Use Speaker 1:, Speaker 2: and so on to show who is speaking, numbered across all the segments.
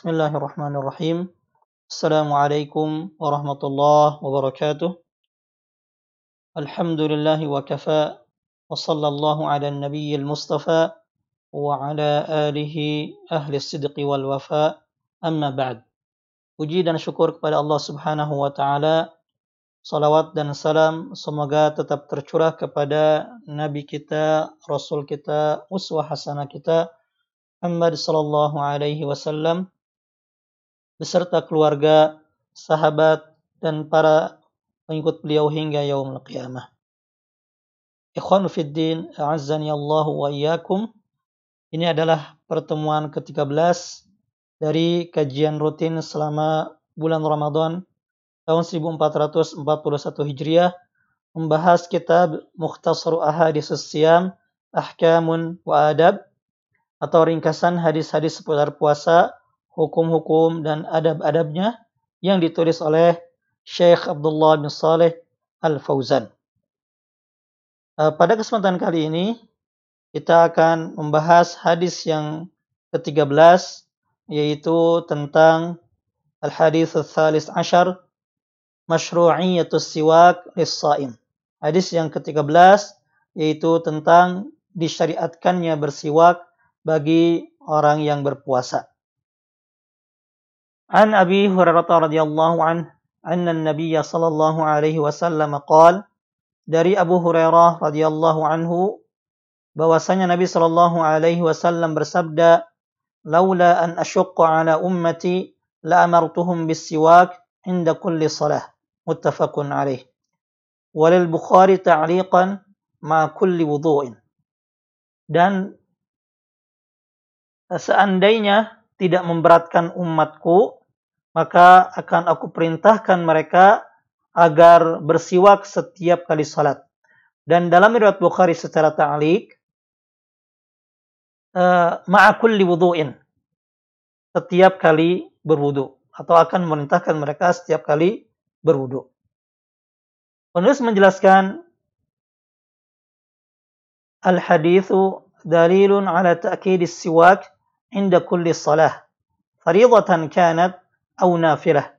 Speaker 1: بسم الله الرحمن الرحيم السلام عليكم ورحمة الله وبركاته الحمد لله وكفى وصلى الله على النبي المصطفى وعلى آله أهل الصدق والوفاء أما بعد أجيد أن شكرك على الله سبحانه وتعالى صلوات dan salam semoga tetap tercurah kepada Nabi kita, Rasul kita, Uswah Hasanah kita, Muhammad sallallahu alaihi wasallam. Beserta keluarga, sahabat dan para pengikut beliau hingga yaumul qiyamah. Ikhwan fiddin, a'azzani Allah wa iyyakum. Ini adalah pertemuan ke-13 dari kajian rutin selama bulan Ramadan tahun 1441 Hijriah membahas kitab Mukhtasar Ahadis Siyam Ahkamun wa Adab atau ringkasan hadis-hadis seputar puasa, hukum-hukum dan adab-adabnya yang ditulis oleh Syekh Abdullah bin Saleh Al-Fauzan. Eh, pada kesempatan kali ini kita akan membahas hadis yang ke-13 yaitu tentang al-hadis al-thalis ashar masyru'iyatus siwak lis-saim. Hadis yang ke-13 yaitu tentang disyariatkannya bersiwak bagi orang yang berpuasa. An Abi Hurairah radhiyallahu an anna an-nabiy sallallahu alaihi wasallam qaal dari Abu Hurairah radhiyallahu anhu bahwasanya Nabi sallallahu alaihi wasallam bersabda لولا أن أشق على أمتي لأمرتهم بالسواك عند كل صلاة متفق عليه وللبخاري تعليقا مع كل وضوء dan seandainya tidak memberatkan umatku maka akan aku perintahkan mereka agar bersiwak setiap kali salat dan dalam riwayat Bukhari secara ta'liq uh, ma'a kulli wudu'in. Setiap kali berwudu atau akan memerintahkan mereka setiap kali berwudu. Penulis menjelaskan al-hadithu dalilun ala ta'kid siwak inda kulli salah faridatan kanat au nafilah.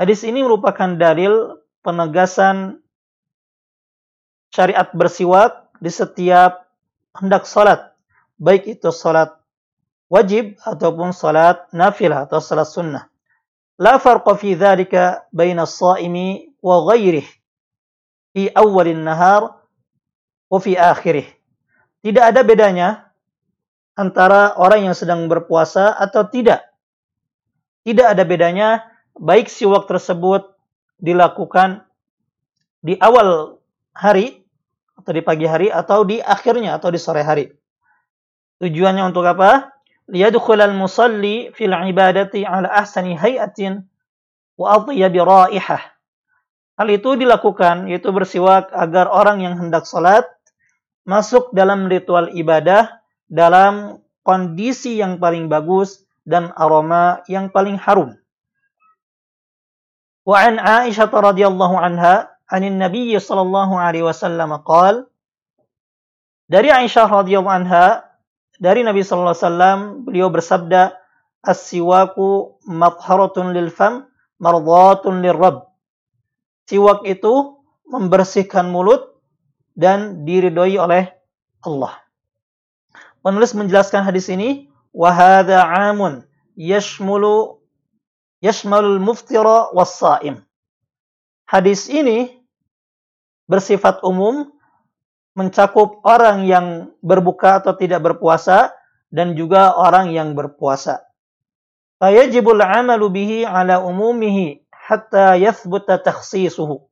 Speaker 1: Hadis ini merupakan dalil penegasan syariat bersiwak di setiap hendak salat baik itu salat wajib ataupun salat nafilah atau salat sunnah. Fi dhalika baina as-saimi wa ghairihi fi awwalin nahar wa fi akhirih. Tidak ada bedanya antara orang yang sedang berpuasa atau tidak. Tidak ada bedanya baik siwak tersebut dilakukan di awal hari atau di pagi hari atau di akhirnya atau di sore hari. Tujuannya untuk apa? Liyadkhulal musalli fil ibadati ala ahsani hayatin wa atyabi raihah. Hal itu dilakukan yaitu bersiwak agar orang yang hendak salat masuk dalam ritual ibadah dalam kondisi yang paling bagus dan aroma yang paling harum. Wa an Aisyah radhiyallahu anha anin Nabi sallallahu alaihi wasallam qaal Dari Aisyah radhiyallahu anha dari Nabi sallallahu alaihi wasallam beliau bersabda as-siwaku matharatun lil fam mardhatun lirabb siwak itu membersihkan mulut dan diridhoi oleh Allah penulis menjelaskan hadis ini hadza amun yashmulu yashmalul muftira was-saim hadis ini bersifat umum mencakup orang yang berbuka atau tidak berpuasa dan juga orang yang berpuasa. Fayajibul amalu bihi ala umumihi hatta yathbuta takhsisuhu.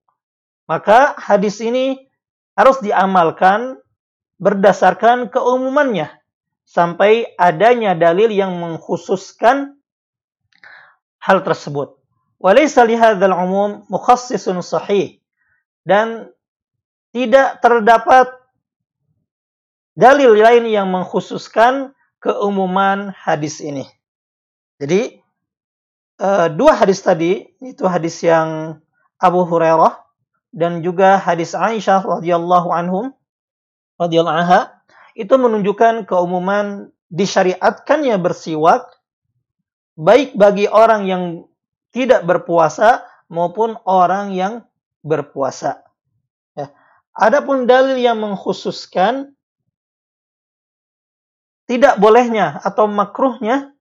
Speaker 1: Maka hadis ini harus diamalkan berdasarkan keumumannya sampai adanya dalil yang mengkhususkan hal tersebut. Walaysa lihadzal umum mukhassisun sahih dan tidak terdapat dalil lain yang mengkhususkan keumuman hadis ini. Jadi uh, dua hadis tadi itu hadis yang Abu Hurairah dan juga hadis Aisyah radhiyallahu anhum radhiyallahu anha itu menunjukkan keumuman disyariatkannya bersiwak baik bagi orang yang tidak berpuasa maupun orang yang berpuasa. Ya. Adapun dalil yang mengkhususkan tidak bolehnya atau makruhnya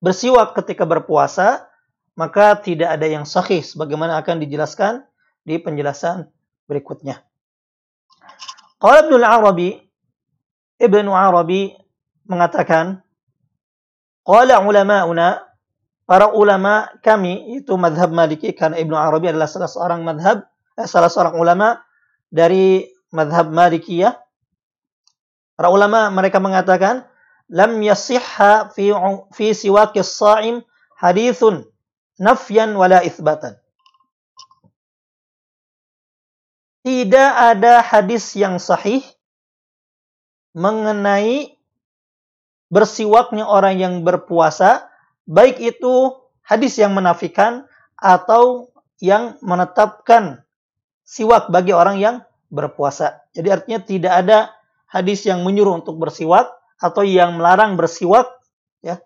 Speaker 1: bersiwak ketika berpuasa, maka tidak ada yang sahih sebagaimana akan dijelaskan di penjelasan berikutnya. Qala Ibnu Arabi Ibnu Arabi mengatakan qala ulama'una para ulama kami itu madhab Maliki karena Ibnu Arabi adalah salah seorang madhab eh, salah seorang ulama dari madhab Malikiyah. Para ulama mereka mengatakan lam yasihha fi fi siwakis saim hadithun nafyan wala itsbatan tidak ada hadis yang sahih mengenai bersiwaknya orang yang berpuasa, baik itu hadis yang menafikan atau yang menetapkan siwak bagi orang yang berpuasa. Jadi artinya tidak ada hadis yang menyuruh untuk bersiwak atau yang melarang bersiwak ya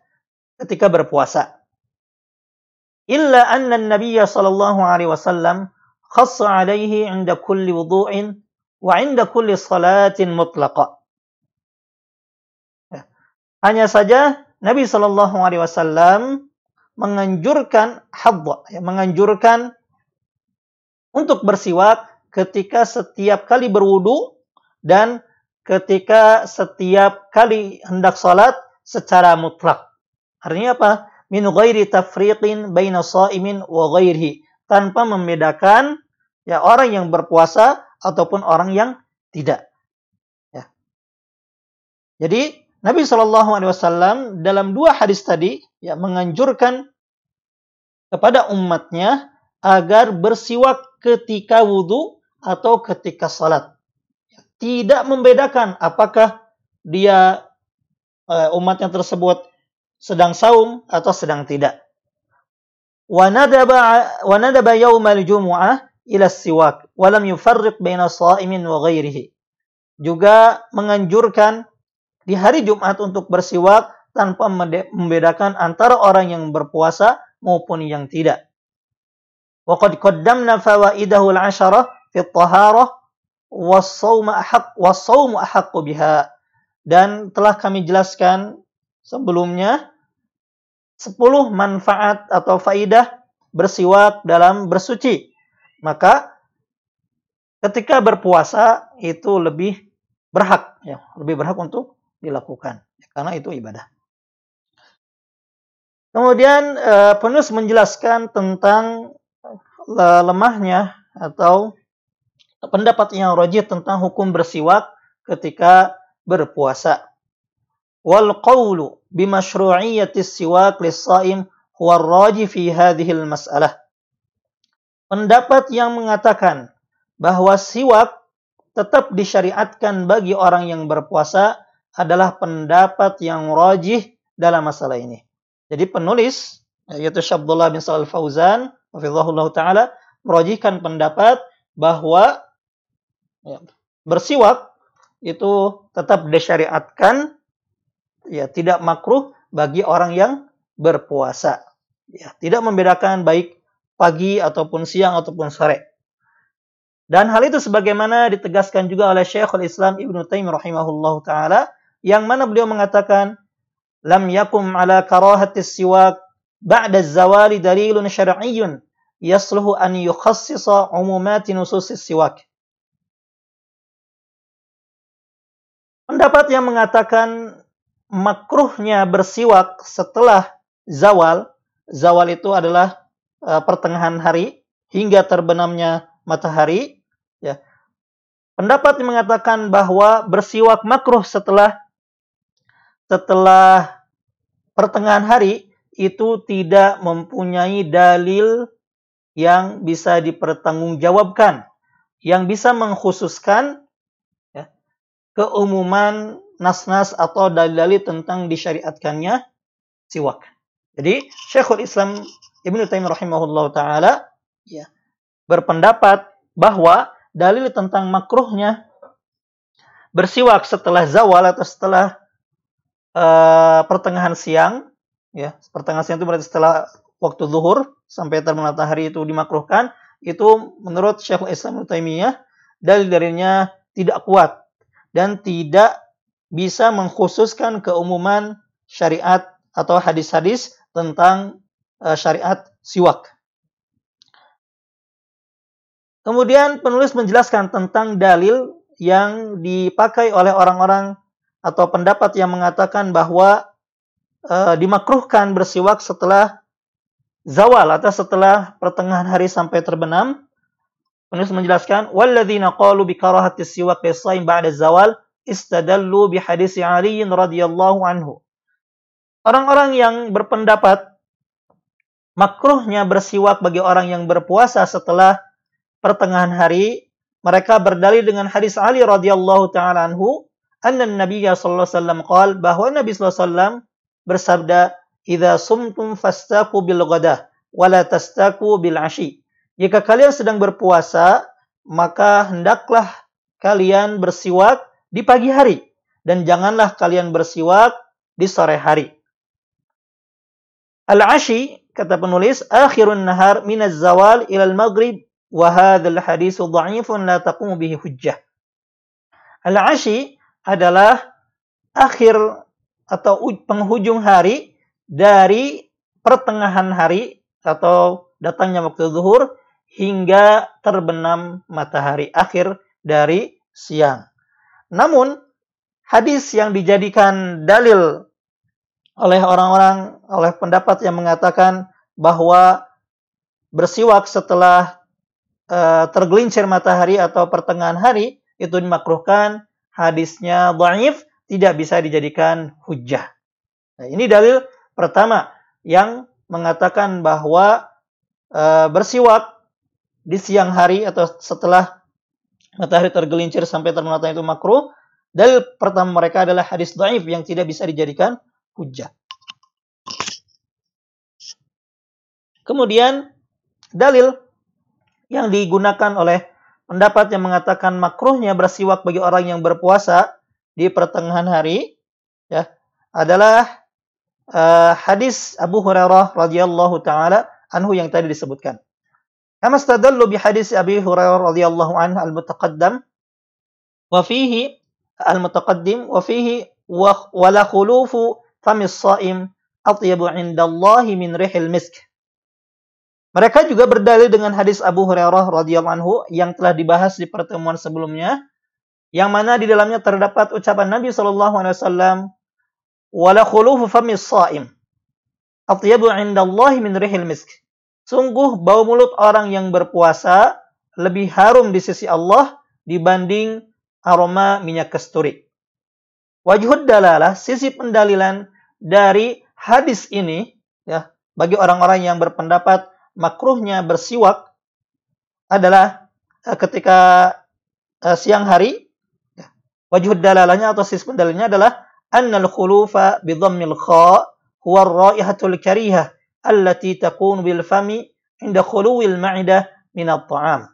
Speaker 1: ketika berpuasa. Illa anna Nabiya sallallahu alaihi wasallam khassa alaihi inda kulli wudu'in wa inda kulli salatin mutlaqa. Ya. Hanya saja Nabi Shallallahu Alaihi Wasallam menganjurkan hadwa, ya, menganjurkan untuk bersiwak ketika setiap kali berwudu dan ketika setiap kali hendak salat secara mutlak. Artinya apa? Min ghairi tafriqin baina sha'imin wa ghairihi tanpa membedakan ya orang yang berpuasa ataupun orang yang tidak. Ya. Jadi Nabi Shallallahu Alaihi Wasallam dalam dua hadis tadi ya menganjurkan kepada umatnya agar bersiwak ketika wudhu atau ketika salat. Tidak membedakan apakah dia uh, umatnya tersebut sedang saum atau sedang tidak. وندب وندب يوم الجمعة ila siwak walam yufarriq baina sha'imin wa ghairihi. Juga menganjurkan di hari Jumat untuk bersiwak tanpa membedakan antara orang yang berpuasa maupun yang tidak. Wa qad qaddamna fawaidahu al-'asharah fi at-taharah was-shaum ahaq ahaqqu biha. Dan telah kami jelaskan sebelumnya 10 manfaat atau faidah bersiwak dalam bersuci. Maka ketika berpuasa itu lebih berhak ya, lebih berhak untuk dilakukan karena itu ibadah. Kemudian uh, penulis menjelaskan tentang uh, lemahnya atau pendapat yang rajih tentang hukum bersiwak ketika berpuasa. Wal qawlu bimashru'iyyati siwak lis-shaim huwa raji fi hadhihi al-mas'alah. Pendapat yang mengatakan bahwa siwak tetap disyariatkan bagi orang yang berpuasa adalah pendapat yang rajih dalam masalah ini. Jadi penulis yaitu Syabdullah bin Sa'al Fauzan hafizahullah taala merajihkan pendapat bahwa ya, bersiwak itu tetap disyariatkan ya tidak makruh bagi orang yang berpuasa. Ya, tidak membedakan baik pagi ataupun siang ataupun sore. Dan hal itu sebagaimana ditegaskan juga oleh Syekhul Islam Ibnu Taimiyah rahimahullahu taala yang mana beliau mengatakan lam yakum ala karahatis siwak ba'da zawali dalilun syar'iyyun yasluhu an yukhassisa umumati nususis siwak. Pendapat yang mengatakan makruhnya bersiwak setelah zawal. Zawal itu adalah uh, pertengahan hari hingga terbenamnya matahari. Ya. Pendapat yang mengatakan bahwa bersiwak makruh setelah setelah pertengahan hari itu tidak mempunyai dalil yang bisa dipertanggungjawabkan, yang bisa mengkhususkan ya, keumuman nas-nas atau dalil-dalil tentang disyariatkannya siwak. Jadi Syekhul Islam Ibnu Taimiyah rahimahullah taala ya berpendapat bahwa dalil tentang makruhnya bersiwak setelah zawal atau setelah uh, pertengahan siang ya pertengahan siang itu berarti setelah waktu zuhur sampai terbenam matahari itu dimakruhkan itu menurut Syekhul Islam Taimiyah dalil darinya tidak kuat dan tidak bisa mengkhususkan keumuman syariat atau hadis-hadis tentang uh, syariat siwak. Kemudian penulis menjelaskan tentang dalil yang dipakai oleh orang-orang atau pendapat yang mengatakan bahwa uh, dimakruhkan bersiwak setelah zawal atau setelah pertengahan hari sampai terbenam. Penulis menjelaskan, "Walladzina qalu bi karahati siwak bis-shaim ba'da zawal istadallu bi hadis Ali radhiyallahu anhu." Orang-orang yang berpendapat makruhnya bersiwak bagi orang yang berpuasa setelah pertengahan hari, mereka berdalil dengan hadis Ali radhiyallahu taala anhu, anna Nabi sallallahu alaihi wasallam qaal bahwa Nabi sallallahu alaihi wasallam bersabda, idza sumtum fastaku bil ghadah wala tastaku bil ashi. Jika kalian sedang berpuasa, maka hendaklah kalian bersiwak di pagi hari dan janganlah kalian bersiwak di sore hari. Al-ashi kata penulis akhirun nahar min az-zawal ila al-maghrib wa hadzal hadis dha'ifun la taqumu bihi hujjah. Al-ashi adalah akhir atau penghujung hari dari pertengahan hari atau datangnya waktu zuhur hingga terbenam matahari akhir dari siang. Namun hadis yang dijadikan dalil oleh orang-orang oleh pendapat yang mengatakan bahwa bersiwak setelah uh, tergelincir matahari atau pertengahan hari itu dimakruhkan hadisnya dhaif tidak bisa dijadikan hujah. Nah, ini dalil Pertama, yang mengatakan bahwa e, bersiwak di siang hari atau setelah matahari tergelincir sampai terbenam itu makruh. Dalil pertama mereka adalah hadis dhaif yang tidak bisa dijadikan hujah. Kemudian dalil yang digunakan oleh pendapat yang mengatakan makruhnya bersiwak bagi orang yang berpuasa di pertengahan hari ya adalah uh, hadis Abu Hurairah radhiyallahu taala anhu yang tadi disebutkan. Kama stadallu bi hadis Abi Hurairah radhiyallahu anhu al-mutaqaddam wa fihi al-mutaqaddim wa fihi wa la khulufu famis shaim atyabu 'inda Allah min rihil misk. Mereka juga berdalil dengan hadis Abu Hurairah radhiyallahu anhu yang telah dibahas di pertemuan sebelumnya yang mana di dalamnya terdapat ucapan Nabi sallallahu alaihi wasallam wala khulufu famis saim atyabu indallahi min rihil misk. Sungguh bau mulut orang yang berpuasa lebih harum di sisi Allah dibanding aroma minyak kasturi. Wajhud dalalah, sisi pendalilan dari hadis ini ya bagi orang-orang yang berpendapat makruhnya bersiwak adalah eh, ketika eh, siang hari ya, wajud dalalanya atau sis pendalilnya adalah annal khulufa bi dhammil kha huwa ar-raihatul kariha allati takun bil fami inda khuluwil ma'idah min at-ta'am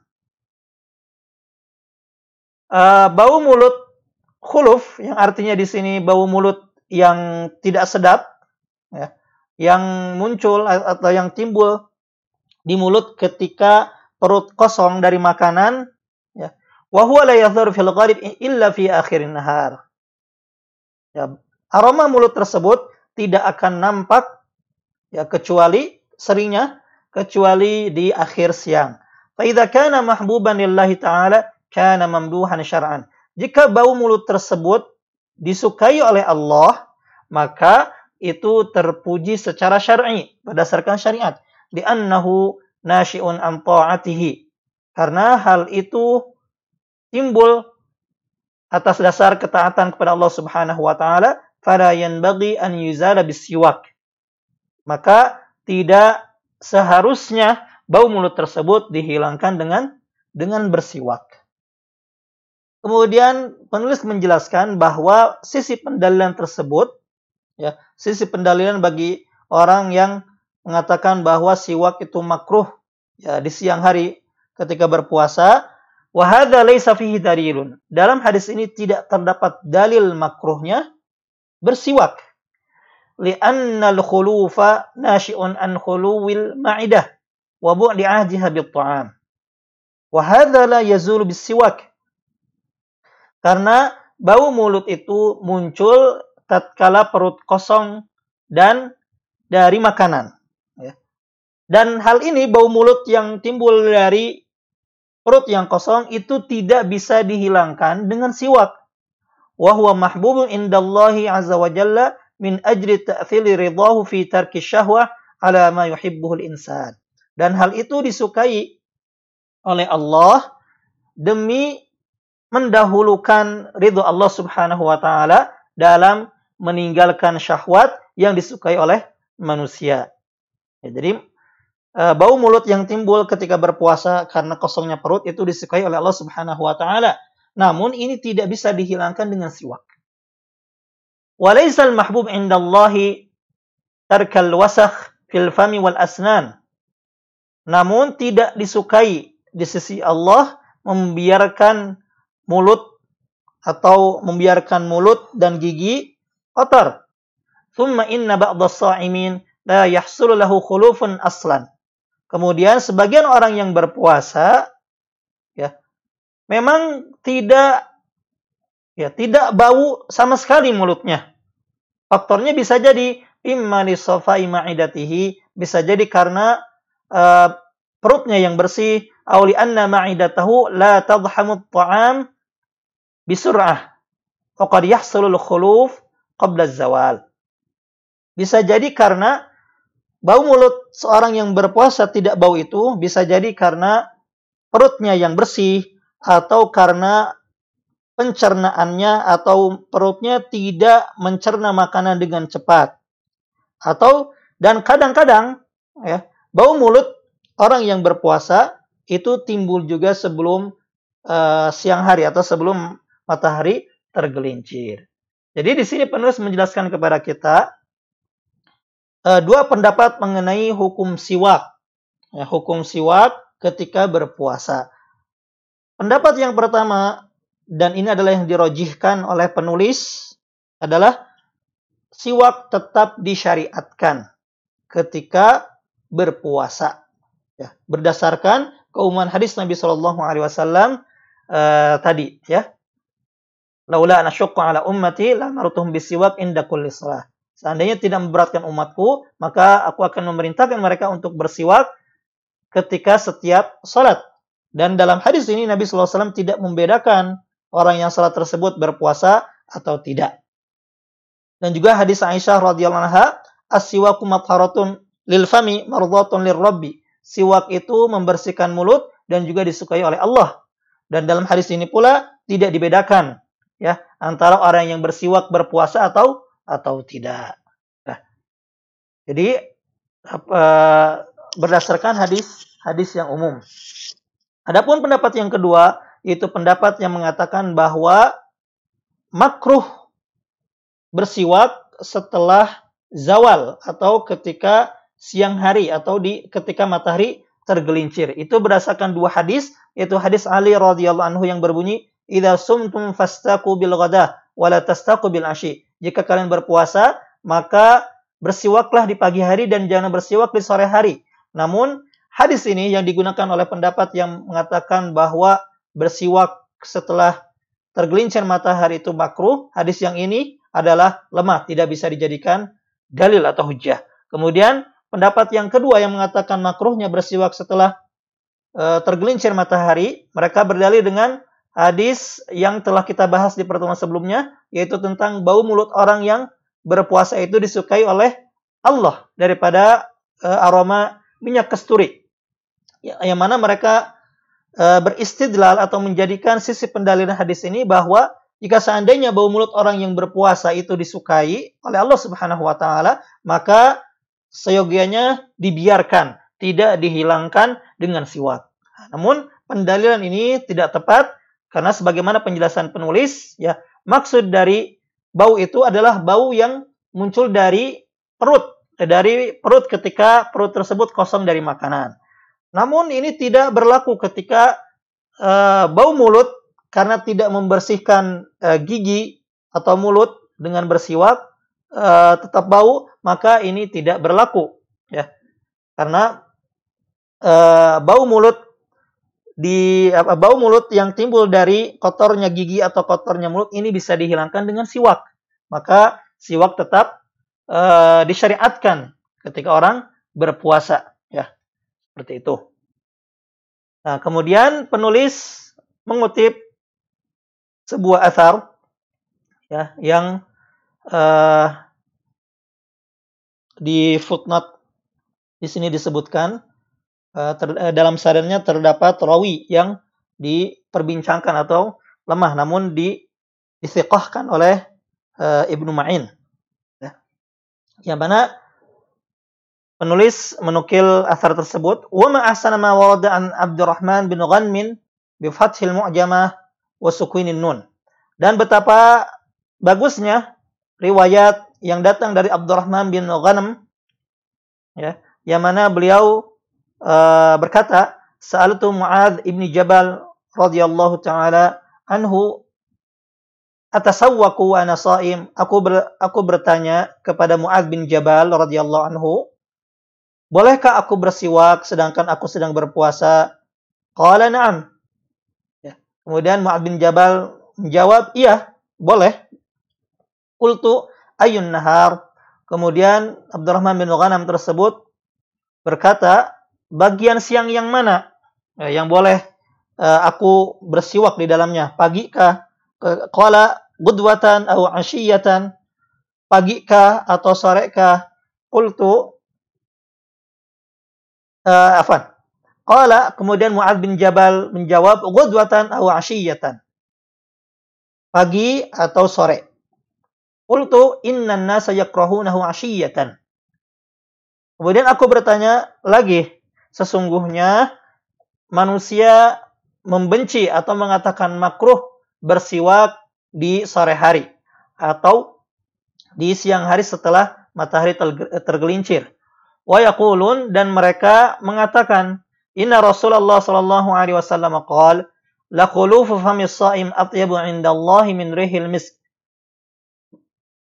Speaker 1: uh, eh, bau mulut khuluf yang artinya di sini bau mulut yang tidak sedap ya, yang muncul atau yang timbul di mulut ketika perut kosong dari makanan ya wa huwa la yadhur fil gharib illa fi akhirin nahar Ya, aroma mulut tersebut tidak akan nampak ya kecuali seringnya kecuali di akhir siang. Fa idza kana mahbuban lillahi ta'ala kana mamduhan syar'an. Jika bau mulut tersebut disukai oleh Allah, maka itu terpuji secara syar'i berdasarkan syariat. Di annahu nasyi'un an ta'atihi. Karena hal itu timbul atas dasar ketaatan kepada Allah Subhanahu wa taala, fala yanbaghi an yuzala bisiwak. Maka tidak seharusnya bau mulut tersebut dihilangkan dengan dengan bersiwak. Kemudian penulis menjelaskan bahwa sisi pendalilan tersebut ya, sisi pendalilan bagi orang yang mengatakan bahwa siwak itu makruh ya di siang hari ketika berpuasa Wahada laisa fihi dalilun. Dalam hadis ini tidak terdapat dalil makruhnya bersiwak. li'anna al-khulufa nashi'un an khuluwil ma'idah wa bu'di ahdiha bit-ta'am. Wa hadha la yazulu bis-siwak. Karena bau mulut itu muncul tatkala perut kosong dan dari makanan. Dan hal ini bau mulut yang timbul dari perut yang kosong itu tidak bisa dihilangkan dengan siwak. Wa huwa mahbubun indallahi azza wa jalla min ajri ta'thili ridahu fi tarki syahwah ala ma yuhibbuhul insan. Dan hal itu disukai oleh Allah demi mendahulukan ridho Allah Subhanahu wa taala dalam meninggalkan syahwat yang disukai oleh manusia. Ya, jadi Eh, bau mulut yang timbul ketika berpuasa karena kosongnya perut itu disukai oleh Allah Subhanahu wa taala. Namun ini tidak bisa dihilangkan dengan siwak. Walaisal mahbub indallahi tarkal wasakh fil fami wal asnan. Namun tidak disukai di sisi Allah membiarkan mulut atau membiarkan mulut dan gigi kotor. Thumma inna ba'dha sha'imin la yahsulu lahu khulufun aslan. Kemudian sebagian orang yang berpuasa ya memang tidak ya tidak bau sama sekali mulutnya. Faktornya bisa jadi imma li safai ma'idatihi, bisa jadi karena uh, perutnya yang bersih, aw li anna ma'idatahu la tadhamu at-ta'am bisur'ah. Faqad yahsulul khuluf qabla zawal. Bisa jadi karena Bau mulut seorang yang berpuasa tidak bau itu bisa jadi karena perutnya yang bersih atau karena pencernaannya atau perutnya tidak mencerna makanan dengan cepat. Atau dan kadang-kadang ya, bau mulut orang yang berpuasa itu timbul juga sebelum uh, siang hari atau sebelum matahari tergelincir. Jadi di sini penulis menjelaskan kepada kita uh, dua pendapat mengenai hukum siwak. Ya, hukum siwak ketika berpuasa. Pendapat yang pertama, dan ini adalah yang dirojihkan oleh penulis, adalah siwak tetap disyariatkan ketika berpuasa. Ya, berdasarkan keumuman hadis Nabi Shallallahu Alaihi Wasallam uh, tadi, ya. Laula ala ummati la marutuhum bisiwak inda kulli salah. Seandainya tidak memberatkan umatku, maka aku akan memerintahkan mereka untuk bersiwak ketika setiap sholat. Dan dalam hadis ini Nabi SAW tidak membedakan orang yang sholat tersebut berpuasa atau tidak. Dan juga hadis Aisyah radhiyallahu anha, as-siwaku matharatun lil fami mardhatun. Siwak itu membersihkan mulut dan juga disukai oleh Allah. Dan dalam hadis ini pula tidak dibedakan ya antara orang yang bersiwak berpuasa atau atau tidak. Nah, jadi apa, berdasarkan hadis hadis yang umum. Adapun pendapat yang kedua yaitu pendapat yang mengatakan bahwa makruh bersiwak setelah zawal atau ketika siang hari atau di ketika matahari tergelincir. Itu berdasarkan dua hadis yaitu hadis Ali radhiyallahu anhu yang berbunyi idza sumtum fastaqu bil ghada wa la tastaqu bil ashi jika kalian berpuasa, maka bersiwaklah di pagi hari dan jangan bersiwak di sore hari. Namun, hadis ini yang digunakan oleh pendapat yang mengatakan bahwa bersiwak setelah tergelincir matahari itu makruh, hadis yang ini adalah lemah, tidak bisa dijadikan dalil atau hujah. Kemudian, pendapat yang kedua yang mengatakan makruhnya bersiwak setelah e, tergelincir matahari, mereka berdalil dengan hadis yang telah kita bahas di pertemuan sebelumnya, yaitu tentang bau mulut orang yang berpuasa itu disukai oleh Allah daripada uh, aroma minyak kesturi. Ya, yang mana mereka uh, beristidlal atau menjadikan sisi pendalilan hadis ini bahwa jika seandainya bau mulut orang yang berpuasa itu disukai oleh Allah Subhanahu wa taala, maka seyogianya dibiarkan, tidak dihilangkan dengan siwak. Namun pendalilan ini tidak tepat karena sebagaimana penjelasan penulis, ya maksud dari bau itu adalah bau yang muncul dari perut, dari perut ketika perut tersebut kosong dari makanan. Namun ini tidak berlaku ketika uh, bau mulut karena tidak membersihkan uh, gigi atau mulut dengan bersiwak, uh, tetap bau, maka ini tidak berlaku, ya. Karena bau mulut di apa, bau mulut yang timbul dari kotornya gigi atau kotornya mulut ini bisa dihilangkan dengan siwak. Maka siwak tetap uh, disyariatkan ketika orang berpuasa, ya. Seperti itu. Nah, kemudian penulis mengutip sebuah asar ya yang uh, di footnote di sini disebutkan ter, uh, dalam sadarnya terdapat rawi yang diperbincangkan atau lemah namun di disiqahkan oleh uh, Ibnu Ma'in ya. yang mana penulis menukil asar tersebut wa ma ahsana ma warada an Abdurrahman bin Ghanmin bi fathil mu'jamah wa nun. Dan betapa bagusnya riwayat yang datang dari Abdurrahman bin Ghanam ya, yang mana beliau uh, berkata, "Sa'altu Mu'adz ibni Jabal radhiyallahu taala anhu atasawwaku wa ana sha'im." Aku ber, aku bertanya kepada Mu'adz bin Jabal radhiyallahu anhu, "Bolehkah aku bersiwak sedangkan aku sedang berpuasa?" Qala na'am. Kemudian Mu'ad bin Jabal menjawab, iya, boleh. Kultu ayun nahar. Kemudian Abdurrahman bin Ghanam tersebut berkata, bagian siang yang mana eh, yang boleh uh, aku bersiwak di dalamnya? Pagi kah? Qala gudwatan atau asyiyatan? Pagi kah atau sore kah? Qultu uh, afan. Qala kemudian Mu'ad bin Jabal menjawab ghudwatan aw ashiyatan. Pagi atau sore. Qultu innan nasa yakrahunahu ashiyatan. Kemudian aku bertanya lagi, sesungguhnya manusia membenci atau mengatakan makruh bersiwak di sore hari atau di siang hari setelah matahari tergelincir. Wa yaqulun dan mereka mengatakan Inna Rasulullah sallallahu alaihi wasallam qaal la fami shaim atyabu indallahi min rihil misk.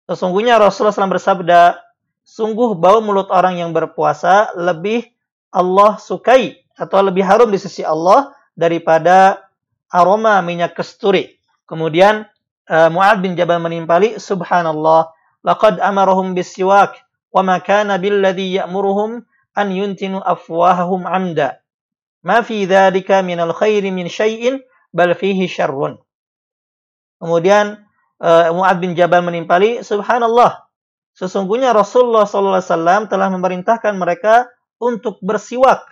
Speaker 1: Sesungguhnya Rasulullah SAW bersabda, sungguh bau mulut orang yang berpuasa lebih Allah sukai atau lebih harum di sisi Allah daripada aroma minyak kesturi. Kemudian uh, Mu'ad bin Jabal menimpali, Subhanallah, laqad amarahum bisiwak, wa ma kana billadhi ya'muruhum an yuntinu afwahahum amda. Ma fi dzalika minal khairi min syai'in bal fihi syarrun. Kemudian uh, Mu'ad bin Jabal menimpali, Subhanallah, sesungguhnya Rasulullah SAW telah memerintahkan mereka untuk bersiwak,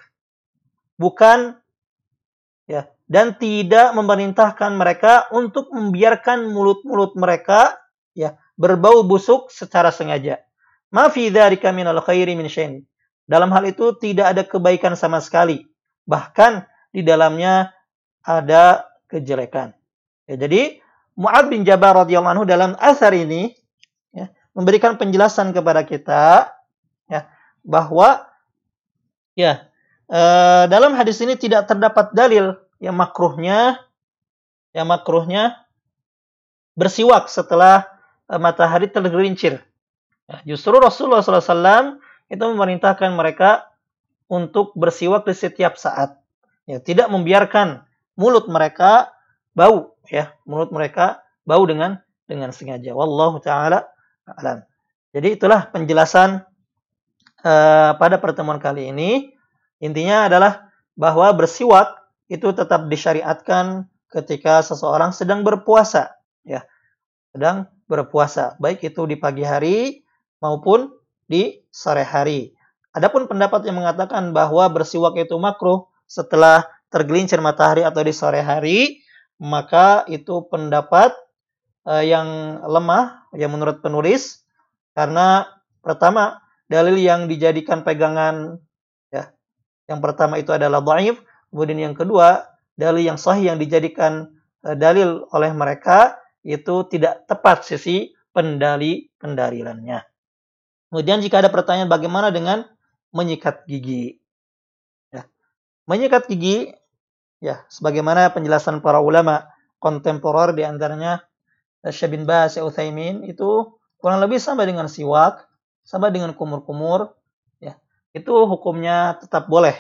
Speaker 1: bukan ya, dan tidak memerintahkan mereka untuk membiarkan mulut-mulut mereka ya berbau busuk secara sengaja. Ma fi dzalika minal khairi min. Dalam hal itu tidak ada kebaikan sama sekali bahkan di dalamnya ada kejelekan. Ya, jadi Mu'ad bin Jabal radhiyallahu anhu dalam asar ini ya, memberikan penjelasan kepada kita ya, bahwa ya eh, dalam hadis ini tidak terdapat dalil yang makruhnya yang makruhnya bersiwak setelah eh, matahari tergelincir. Ya, justru Rasulullah SAW itu memerintahkan mereka untuk bersiwak di setiap saat. Ya, tidak membiarkan mulut mereka bau ya, mulut mereka bau dengan dengan sengaja. Wallahu taala alam. Jadi itulah penjelasan uh, pada pertemuan kali ini. Intinya adalah bahwa bersiwak itu tetap disyariatkan ketika seseorang sedang berpuasa, ya. Sedang berpuasa, baik itu di pagi hari maupun di sore hari. Adapun pendapat yang mengatakan bahwa bersiwak itu makruh setelah tergelincir matahari atau di sore hari, maka itu pendapat uh, yang lemah yang menurut penulis karena pertama dalil yang dijadikan pegangan ya. Yang pertama itu adalah dhaif, kemudian yang kedua dalil yang sahih yang dijadikan uh, dalil oleh mereka itu tidak tepat sisi pendali pendalilannya. Kemudian jika ada pertanyaan bagaimana dengan menyikat gigi. Ya. Menyikat gigi, ya, sebagaimana penjelasan para ulama kontemporer di antaranya Baz Utsaimin itu kurang lebih sama dengan siwak, sama dengan kumur-kumur, ya. Itu hukumnya tetap boleh.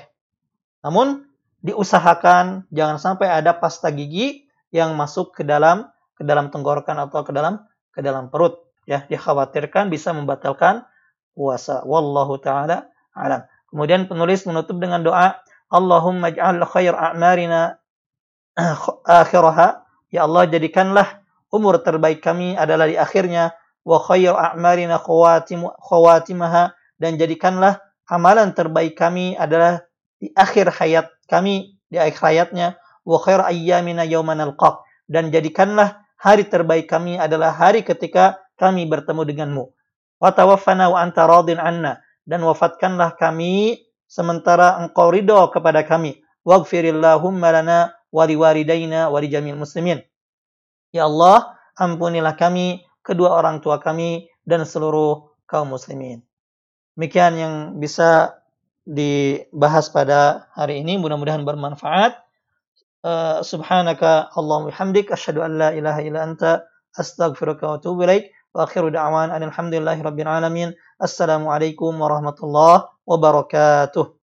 Speaker 1: Namun diusahakan jangan sampai ada pasta gigi yang masuk ke dalam ke dalam tenggorokan atau ke dalam ke dalam perut. Ya, dikhawatirkan bisa membatalkan puasa. Wallahu taala alam. Kemudian penulis menutup dengan doa, Allahumma ij'al khair a'marina akhiraha. Ya Allah, jadikanlah umur terbaik kami adalah di akhirnya wa khair a'marina khawatimaha dan jadikanlah amalan terbaik kami adalah di akhir hayat kami di akhir hayatnya wa khair ayyamina yawma nalqaq dan jadikanlah hari terbaik kami adalah hari ketika kami bertemu denganmu. Wa tawaffana wa anta radin anna. Dan wafatkanlah kami sementara engkau ridho kepada kami. Waghfirillahumma lana wa liwalidaina wa lijamil muslimin. Ya Allah ampunilah kami kedua orang tua kami dan seluruh kaum muslimin. Demikian yang bisa dibahas pada hari ini. Mudah-mudahan bermanfaat. Uh, subhanaka Allahumma hamdik asyhadu an la ilaha illa anta astaghfiruka wa atubu ilaik. Wa akhiru da'wan alhamdulillahi rabbil alamin. Assalamu alaikum warahmatullahi wabarakatuh